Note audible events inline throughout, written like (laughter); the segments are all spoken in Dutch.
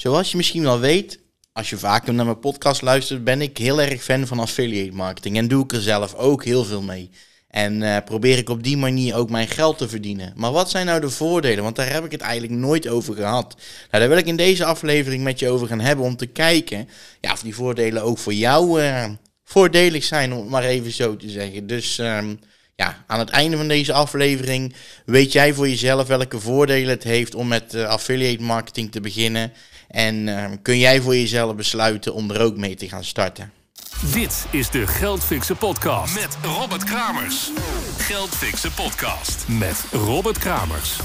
Zoals je misschien wel weet, als je vaker naar mijn podcast luistert, ben ik heel erg fan van affiliate marketing. En doe ik er zelf ook heel veel mee. En uh, probeer ik op die manier ook mijn geld te verdienen. Maar wat zijn nou de voordelen? Want daar heb ik het eigenlijk nooit over gehad. Nou, daar wil ik in deze aflevering met je over gaan hebben. Om te kijken ja, of die voordelen ook voor jou uh, voordelig zijn, om het maar even zo te zeggen. Dus um, ja, aan het einde van deze aflevering weet jij voor jezelf welke voordelen het heeft om met uh, affiliate marketing te beginnen. En uh, kun jij voor jezelf besluiten om er ook mee te gaan starten. Dit is de Geldfixen podcast met Robert Kramers. Geldfixen podcast met Robert Kramers.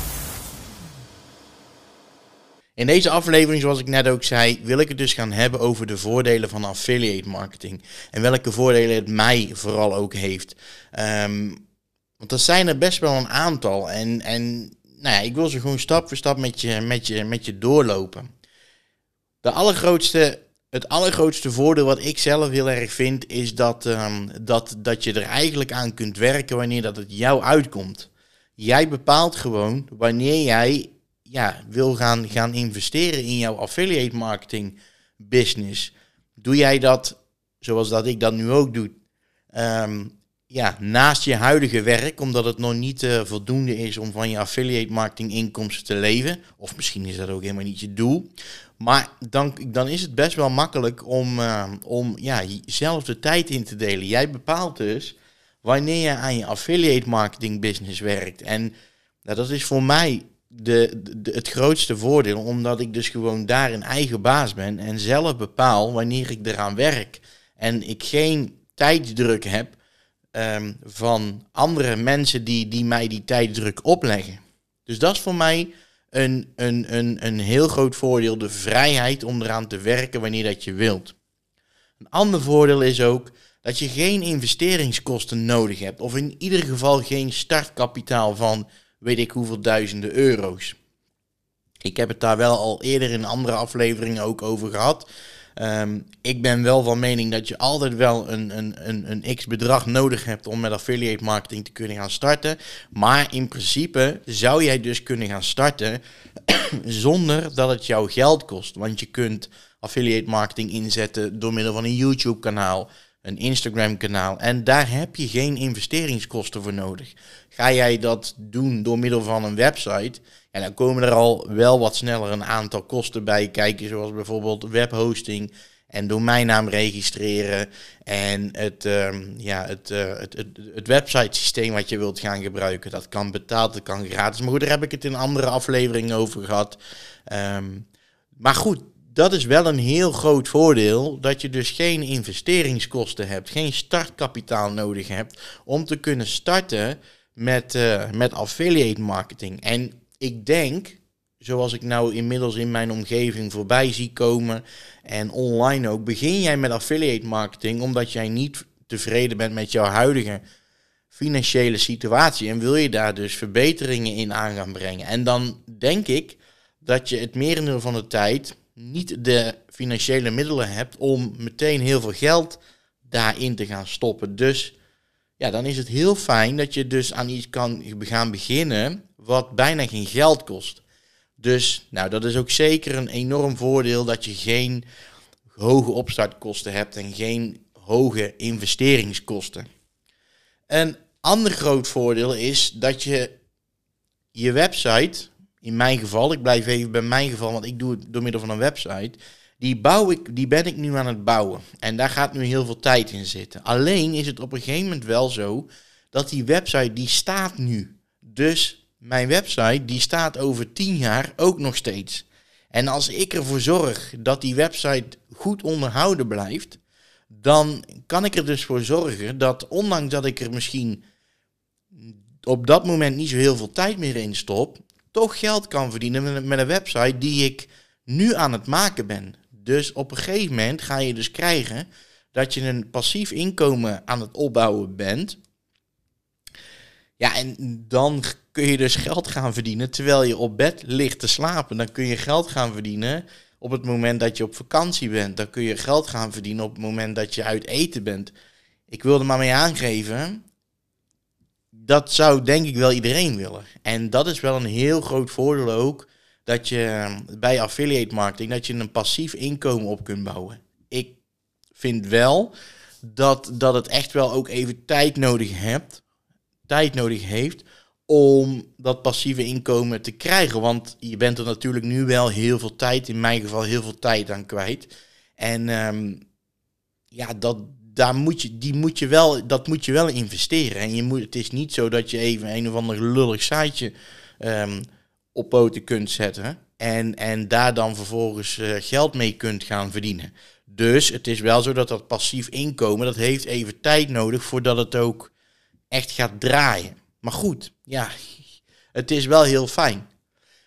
In deze aflevering, zoals ik net ook zei, wil ik het dus gaan hebben over de voordelen van affiliate marketing. En welke voordelen het mij vooral ook heeft. Um, want er zijn er best wel een aantal. En, en nou ja, ik wil ze gewoon stap voor stap met je, met je, met je doorlopen. De allergrootste, het allergrootste voordeel wat ik zelf heel erg vind, is dat, um, dat, dat je er eigenlijk aan kunt werken wanneer dat het jou uitkomt. Jij bepaalt gewoon wanneer jij ja, wil gaan, gaan investeren in jouw affiliate marketing business. Doe jij dat zoals dat ik dat nu ook doe? Um, ja, naast je huidige werk, omdat het nog niet uh, voldoende is om van je affiliate marketing inkomsten te leven. Of misschien is dat ook helemaal niet je doel. Maar dan, dan is het best wel makkelijk om, uh, om ja, zelf de tijd in te delen. Jij bepaalt dus wanneer je aan je affiliate marketing business werkt. En nou, dat is voor mij de, het grootste voordeel, omdat ik dus gewoon daar een eigen baas ben en zelf bepaal wanneer ik eraan werk. En ik geen tijdsdruk heb um, van andere mensen die, die mij die tijdsdruk opleggen. Dus dat is voor mij een, een, een, een heel groot voordeel, de vrijheid om eraan te werken wanneer dat je wilt. Een ander voordeel is ook dat je geen investeringskosten nodig hebt, of in ieder geval geen startkapitaal van weet ik hoeveel duizenden euro's. Ik heb het daar wel al eerder in andere afleveringen ook over gehad. Um, ik ben wel van mening dat je altijd wel een, een, een, een x bedrag nodig hebt om met affiliate marketing te kunnen gaan starten. Maar in principe zou jij dus kunnen gaan starten (clears throat) zonder dat het jou geld kost. Want je kunt affiliate marketing inzetten door middel van een YouTube kanaal, een Instagram kanaal. En daar heb je geen investeringskosten voor nodig. Ga jij dat doen door middel van een website, en dan komen er al wel wat sneller een aantal kosten bij kijken, zoals bijvoorbeeld webhosting en domeinnaam registreren en het, um, ja, het, uh, het, het, het website systeem wat je wilt gaan gebruiken. Dat kan betaald, dat kan gratis. Maar goed, daar heb ik het in andere afleveringen over gehad. Um, maar goed, dat is wel een heel groot voordeel, dat je dus geen investeringskosten hebt, geen startkapitaal nodig hebt om te kunnen starten met, uh, met affiliate marketing. En ik denk, zoals ik nou inmiddels in mijn omgeving voorbij zie komen en online ook, begin jij met affiliate marketing omdat jij niet tevreden bent met jouw huidige financiële situatie en wil je daar dus verbeteringen in aan gaan brengen. En dan denk ik dat je het merendeel van de tijd niet de financiële middelen hebt om meteen heel veel geld daarin te gaan stoppen. Dus ja, dan is het heel fijn dat je dus aan iets kan gaan beginnen wat bijna geen geld kost. Dus nou, dat is ook zeker een enorm voordeel dat je geen hoge opstartkosten hebt en geen hoge investeringskosten. Een ander groot voordeel is dat je je website, in mijn geval, ik blijf even bij mijn geval, want ik doe het door middel van een website, die, bouw ik, die ben ik nu aan het bouwen. En daar gaat nu heel veel tijd in zitten. Alleen is het op een gegeven moment wel zo dat die website, die staat nu. Dus mijn website die staat over tien jaar ook nog steeds. En als ik ervoor zorg dat die website goed onderhouden blijft, dan kan ik er dus voor zorgen dat ondanks dat ik er misschien op dat moment niet zo heel veel tijd meer in stop, toch geld kan verdienen met een website die ik nu aan het maken ben. Dus op een gegeven moment ga je dus krijgen dat je een passief inkomen aan het opbouwen bent. Ja, en dan kun je dus geld gaan verdienen terwijl je op bed ligt te slapen. Dan kun je geld gaan verdienen op het moment dat je op vakantie bent. Dan kun je geld gaan verdienen op het moment dat je uit eten bent. Ik wilde maar mee aangeven. Dat zou denk ik wel iedereen willen. En dat is wel een heel groot voordeel ook dat je ehm, bij affiliate marketing dat je een passief inkomen op kunt bouwen. Ik vind wel dat, dat het echt wel ook even tijd nodig hebt, tijd nodig heeft om dat passieve inkomen te krijgen. Want je bent er natuurlijk nu wel heel veel tijd, in mijn geval heel veel tijd aan kwijt. En um, ja, dat, daar moet je, die moet je wel, dat moet je wel investeren. En je moet, het is niet zo dat je even een of ander lullig siteje um, op poten kunt zetten. En, en daar dan vervolgens uh, geld mee kunt gaan verdienen. Dus het is wel zo dat dat passief inkomen, dat heeft even tijd nodig voordat het ook echt gaat draaien. Maar goed, ja, het is wel heel fijn.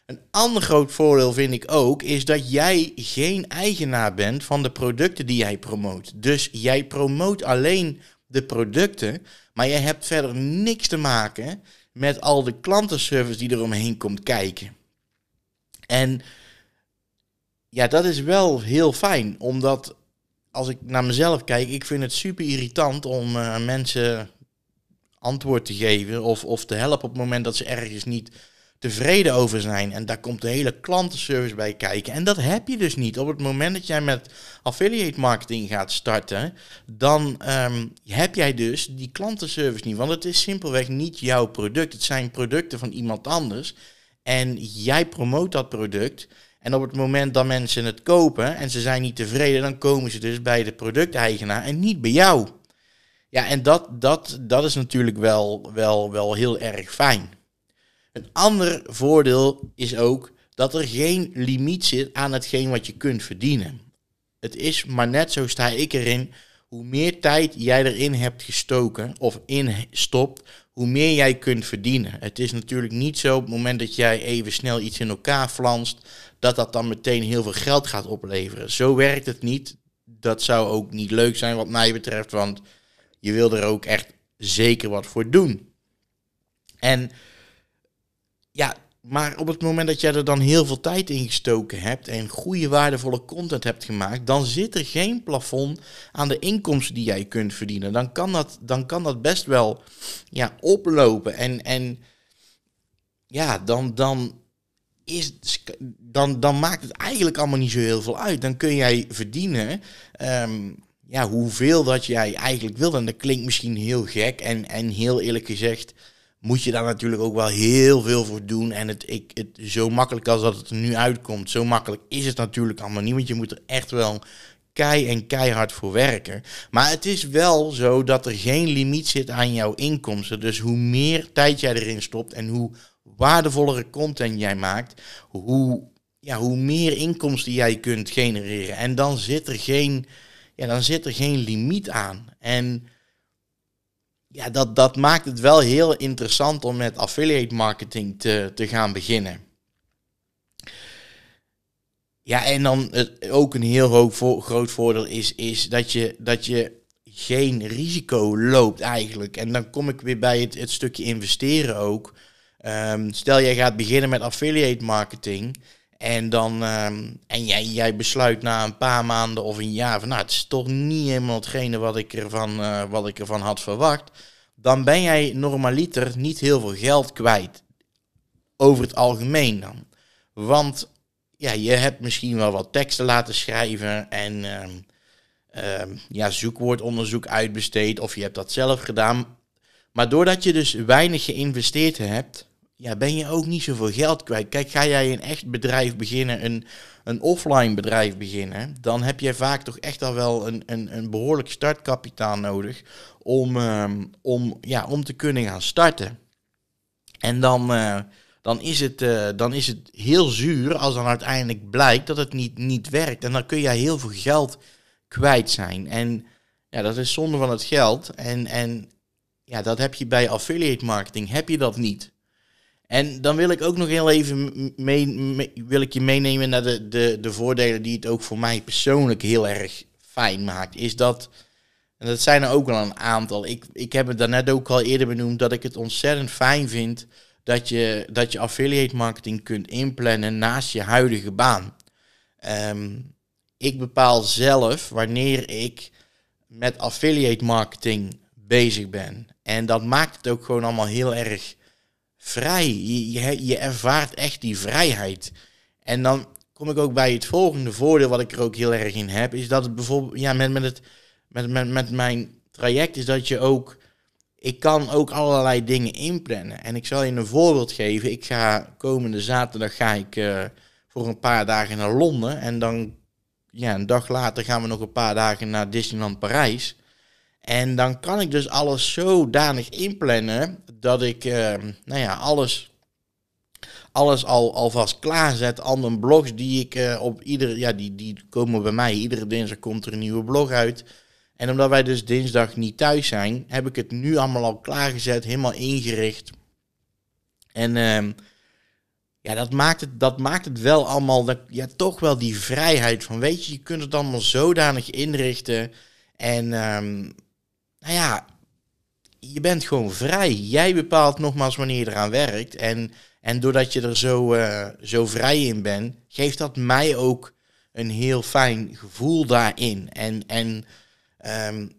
Een ander groot voordeel vind ik ook, is dat jij geen eigenaar bent van de producten die jij promoot. Dus jij promoot alleen de producten, maar jij hebt verder niks te maken met al de klantenservice die eromheen komt kijken. En ja, dat is wel heel fijn, omdat als ik naar mezelf kijk, ik vind het super irritant om uh, mensen antwoord te geven of, of te helpen op het moment dat ze ergens niet tevreden over zijn. En daar komt de hele klantenservice bij kijken. En dat heb je dus niet. Op het moment dat jij met affiliate marketing gaat starten, dan um, heb jij dus die klantenservice niet. Want het is simpelweg niet jouw product. Het zijn producten van iemand anders. En jij promoot dat product. En op het moment dat mensen het kopen en ze zijn niet tevreden, dan komen ze dus bij de producteigenaar en niet bij jou. Ja, en dat, dat, dat is natuurlijk wel, wel, wel heel erg fijn. Een ander voordeel is ook dat er geen limiet zit aan hetgeen wat je kunt verdienen. Het is maar net zo sta ik erin. Hoe meer tijd jij erin hebt gestoken of in stopt, hoe meer jij kunt verdienen. Het is natuurlijk niet zo op het moment dat jij even snel iets in elkaar flanst, dat dat dan meteen heel veel geld gaat opleveren. Zo werkt het niet. Dat zou ook niet leuk zijn wat mij betreft, want je wil er ook echt zeker wat voor doen. En ja, maar op het moment dat jij er dan heel veel tijd in gestoken hebt en goede waardevolle content hebt gemaakt, dan zit er geen plafond aan de inkomsten die jij kunt verdienen. Dan kan dat, dan kan dat best wel ja, oplopen. En, en ja, dan, dan, is, dan, dan maakt het eigenlijk allemaal niet zo heel veel uit. Dan kun jij verdienen um, ja, hoeveel dat jij eigenlijk wil. En dat klinkt misschien heel gek en, en heel eerlijk gezegd moet je daar natuurlijk ook wel heel veel voor doen. En het, ik, het, zo makkelijk als dat het er nu uitkomt, zo makkelijk is het natuurlijk allemaal niet. Want je moet er echt wel kei en keihard voor werken. Maar het is wel zo dat er geen limiet zit aan jouw inkomsten. Dus hoe meer tijd jij erin stopt en hoe waardevollere content jij maakt, hoe, ja, hoe meer inkomsten jij kunt genereren. En dan zit er geen, ja, dan zit er geen limiet aan. En ja, dat, dat maakt het wel heel interessant om met affiliate marketing te, te gaan beginnen. Ja, en dan ook een heel groot voordeel is, is dat, je, dat je geen risico loopt eigenlijk. En dan kom ik weer bij het, het stukje investeren ook. Um, stel jij gaat beginnen met affiliate marketing. En, dan, um, en jij, jij besluit na een paar maanden of een jaar van nou, het is toch niet helemaal hetgene wat ik ervan, uh, wat ik ervan had verwacht. Dan ben jij normaliter niet heel veel geld kwijt. Over het algemeen dan. Want ja, je hebt misschien wel wat teksten laten schrijven en um, um, ja, zoekwoordonderzoek uitbesteed of je hebt dat zelf gedaan. Maar doordat je dus weinig geïnvesteerd hebt, ja, ben je ook niet zoveel geld kwijt. Kijk, ga jij een echt bedrijf beginnen, een, een offline bedrijf beginnen, dan heb je vaak toch echt al wel een, een, een behoorlijk startkapitaal nodig om, um, om, ja, om te kunnen gaan starten. En dan, uh, dan, is het, uh, dan is het heel zuur als dan uiteindelijk blijkt dat het niet, niet werkt. En dan kun je heel veel geld kwijt zijn. En ja, dat is zonde van het geld. En, en ja, dat heb je bij affiliate marketing, heb je dat niet. En dan wil ik ook nog heel even mee, wil ik je meenemen naar de, de, de voordelen die het ook voor mij persoonlijk heel erg fijn maakt. Is dat, en dat zijn er ook wel een aantal. Ik, ik heb het daarnet ook al eerder benoemd dat ik het ontzettend fijn vind dat je, dat je affiliate marketing kunt inplannen naast je huidige baan. Um, ik bepaal zelf wanneer ik met affiliate marketing bezig ben. En dat maakt het ook gewoon allemaal heel erg vrij. Je, je, je ervaart echt die vrijheid. En dan kom ik ook bij het volgende voordeel wat ik er ook heel erg in heb, is dat het bijvoorbeeld, ja, met, met, het, met, met, met mijn traject is dat je ook, ik kan ook allerlei dingen inplannen. En ik zal je een voorbeeld geven. Ik ga komende zaterdag ga ik uh, voor een paar dagen naar Londen en dan, ja, een dag later gaan we nog een paar dagen naar Disneyland Parijs. En dan kan ik dus alles zodanig inplannen dat ik, uh, nou ja, alles alles al, alvast klaarzet. Andere blogs die ik uh, op iedere, ja, die, die komen bij mij. Iedere dinsdag komt er een nieuwe blog uit. En omdat wij dus dinsdag niet thuis zijn, heb ik het nu allemaal al klaargezet, helemaal ingericht. En uh, ja, dat maakt, het, dat maakt het wel allemaal, dat, ja, toch wel die vrijheid van, weet je, je kunt het allemaal zodanig inrichten. En um, nou ja, je bent gewoon vrij. Jij bepaalt nogmaals wanneer je eraan werkt. En en doordat je er zo, uh, zo vrij in bent, geeft dat mij ook een heel fijn gevoel daarin. En, en um,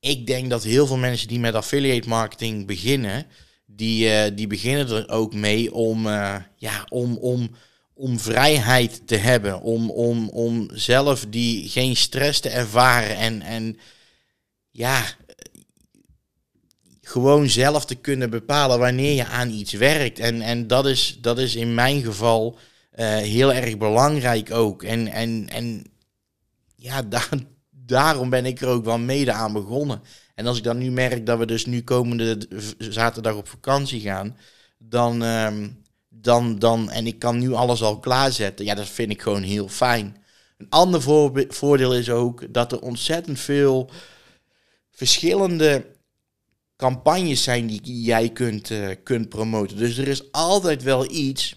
ik denk dat heel veel mensen die met affiliate marketing beginnen, die, uh, die beginnen er ook mee om, uh, ja, om, om, om vrijheid te hebben. Om, om, om zelf die geen stress te ervaren. En, en ja, gewoon zelf te kunnen bepalen wanneer je aan iets werkt. En, en dat, is, dat is in mijn geval uh, heel erg belangrijk ook. En, en, en ja, (laughs) daar, daarom ben ik er ook wel mede aan begonnen. En als ik dan nu merk dat we dus nu komende zaterdag op vakantie gaan, dan, um, dan, dan en ik kan nu alles al klaarzetten, ja, dat vind ik gewoon heel fijn. Een ander voordeel is ook dat er ontzettend veel verschillende campagnes zijn die jij kunt, uh, kunt promoten. Dus er is altijd wel iets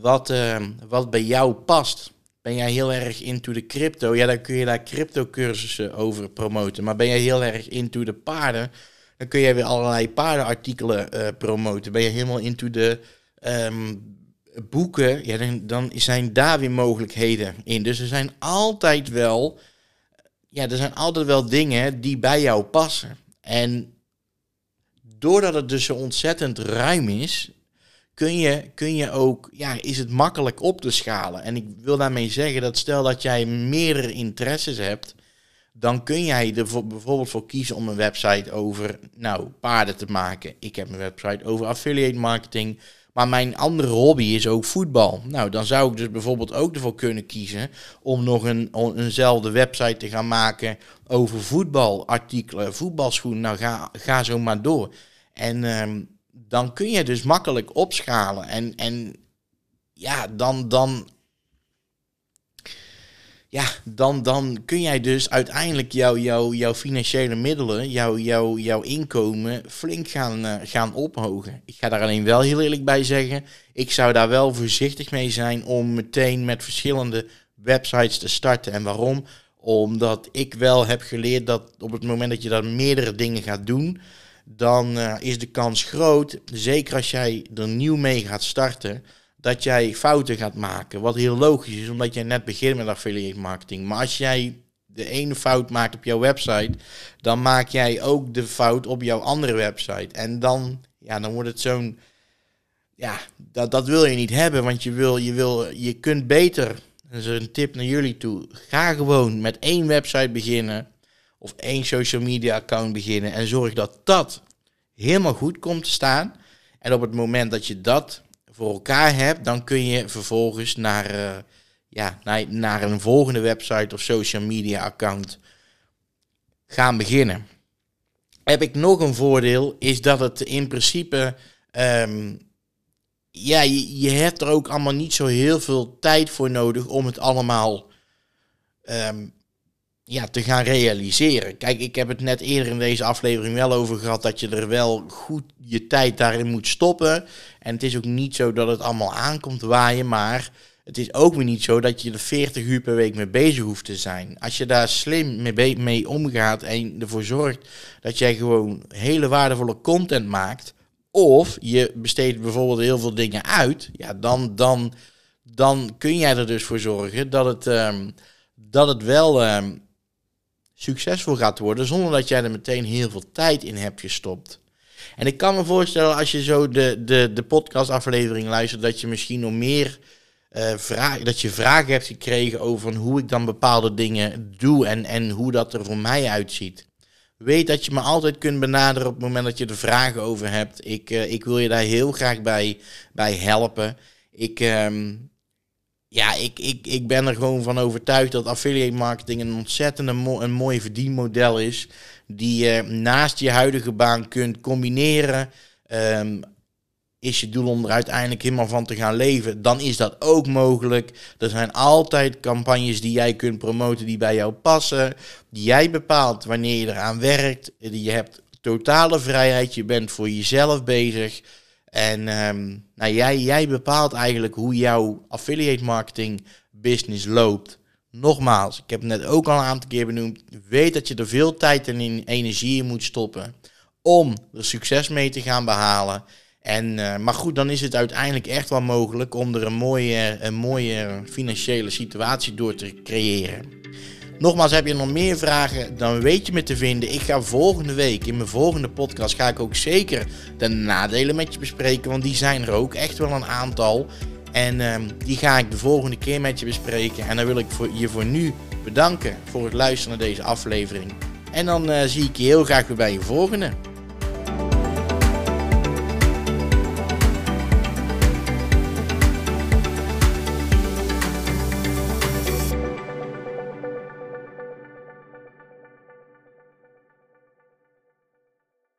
wat, uh, wat bij jou past. Ben jij heel erg into de crypto? Ja, dan kun je daar crypto cursussen over promoten. Maar ben je heel erg into de paarden? Dan kun je weer allerlei paardenartikelen uh, promoten. Ben je helemaal into de um, boeken? Ja, dan, dan zijn daar weer mogelijkheden in. Dus er zijn altijd wel... Ja, er zijn altijd wel dingen die bij jou passen. En doordat het dus zo ontzettend ruim is, kun je, kun je ook, ja, is het makkelijk op te schalen. En ik wil daarmee zeggen dat stel dat jij meerdere interesses hebt, dan kun jij er voor, bijvoorbeeld voor kiezen om een website over, nou, paarden te maken. Ik heb een website over affiliate marketing. Maar mijn andere hobby is ook voetbal. Nou, dan zou ik dus bijvoorbeeld ook ervoor kunnen kiezen om nog een, eenzelfde website te gaan maken over voetbalartikelen, voetbalschoenen. Nou, ga, ga zo maar door. En um, dan kun je dus makkelijk opschalen. En, en ja, dan, dan, ja, dan, dan kun jij dus uiteindelijk jouw jou, jouw financiële middelen, jouw jou, jouw inkomen flink gaan, uh, gaan ophogen. Ik ga daar alleen wel heel eerlijk bij zeggen, ik zou daar wel voorzichtig mee zijn om meteen met verschillende websites te starten. En waarom? Omdat ik wel heb geleerd dat op het moment dat je daar meerdere dingen gaat doen, dan uh, is de kans groot, zeker als jij er nieuw mee gaat starten, dat jij fouten gaat maken. Wat heel logisch is, omdat jij net begint met affiliate marketing. Maar als jij de ene fout maakt op jouw website, dan maak jij ook de fout op jouw andere website. En dan, ja, dan wordt het zo'n. Ja, dat, dat wil je niet hebben, want je, wil, je, wil, je kunt beter. Dat is een tip naar jullie toe. Ga gewoon met één website beginnen of één social media account beginnen en zorg dat dat helemaal goed komt te staan. En op het moment dat je dat voor elkaar hebt, dan kun je vervolgens naar, uh, ja, naar, naar een volgende website of social media account gaan beginnen. Heb ik nog een voordeel, is dat het in principe, um, ja, je, je, hebt er ook allemaal niet zo heel veel tijd voor nodig om het allemaal um, ja, te gaan realiseren. Kijk, ik heb het net eerder in deze aflevering wel over gehad dat je er wel goed je tijd daarin moet stoppen. En het is ook niet zo dat het allemaal aankomt waaien, maar het is ook weer niet zo dat je er 40 uur per week mee bezig hoeft te zijn. Als je daar slim mee, omgaat en ervoor zorgt dat jij gewoon hele waardevolle content maakt, of je besteedt bijvoorbeeld heel veel dingen uit, ja, dan, dan, dan kun jij er dus voor zorgen dat het, um, dat het wel um, succesvol gaat worden zonder dat jij er meteen heel veel tijd in hebt gestopt. En ik kan me voorstellen als je zo de, de, de podcastaflevering luistert, dat je misschien nog meer uh, vraag, dat je vragen hebt gekregen over hoe ik dan bepaalde dingen doe en, en hoe dat er voor mij uitziet. Weet dat je me altijd kunt benaderen op het moment dat je er vragen over hebt. Ik, uh, ik wil je daar heel graag bij, bij helpen. Ik, um, ja, ik, ik, ik ben er gewoon van overtuigd dat affiliate marketing een ontzettend een mooi verdienmodel is. Die je naast je huidige baan kunt combineren. Um, is je doel om er uiteindelijk helemaal van te gaan leven, dan is dat ook mogelijk. Er zijn altijd campagnes die jij kunt promoten die bij jou passen, die jij bepaalt wanneer je eraan werkt. Je hebt totale vrijheid, je bent voor jezelf bezig. En um, nou, jij, jij bepaalt eigenlijk hoe jouw affiliate marketing business loopt. Nogmaals, ik heb het net ook al een aantal keer benoemd. Weet dat je er veel tijd en energie in moet stoppen om er succes mee te gaan behalen. En, uh, maar goed, dan is het uiteindelijk echt wel mogelijk om er een mooie, een mooie financiële situatie door te creëren. Nogmaals, heb je nog meer vragen, dan weet je me te vinden. Ik ga volgende week, in mijn volgende podcast, ga ik ook zeker de nadelen met je bespreken. Want die zijn er ook echt wel een aantal. En uh, die ga ik de volgende keer met je bespreken. En dan wil ik voor, je voor nu bedanken voor het luisteren naar deze aflevering. En dan uh, zie ik je heel graag weer bij je volgende.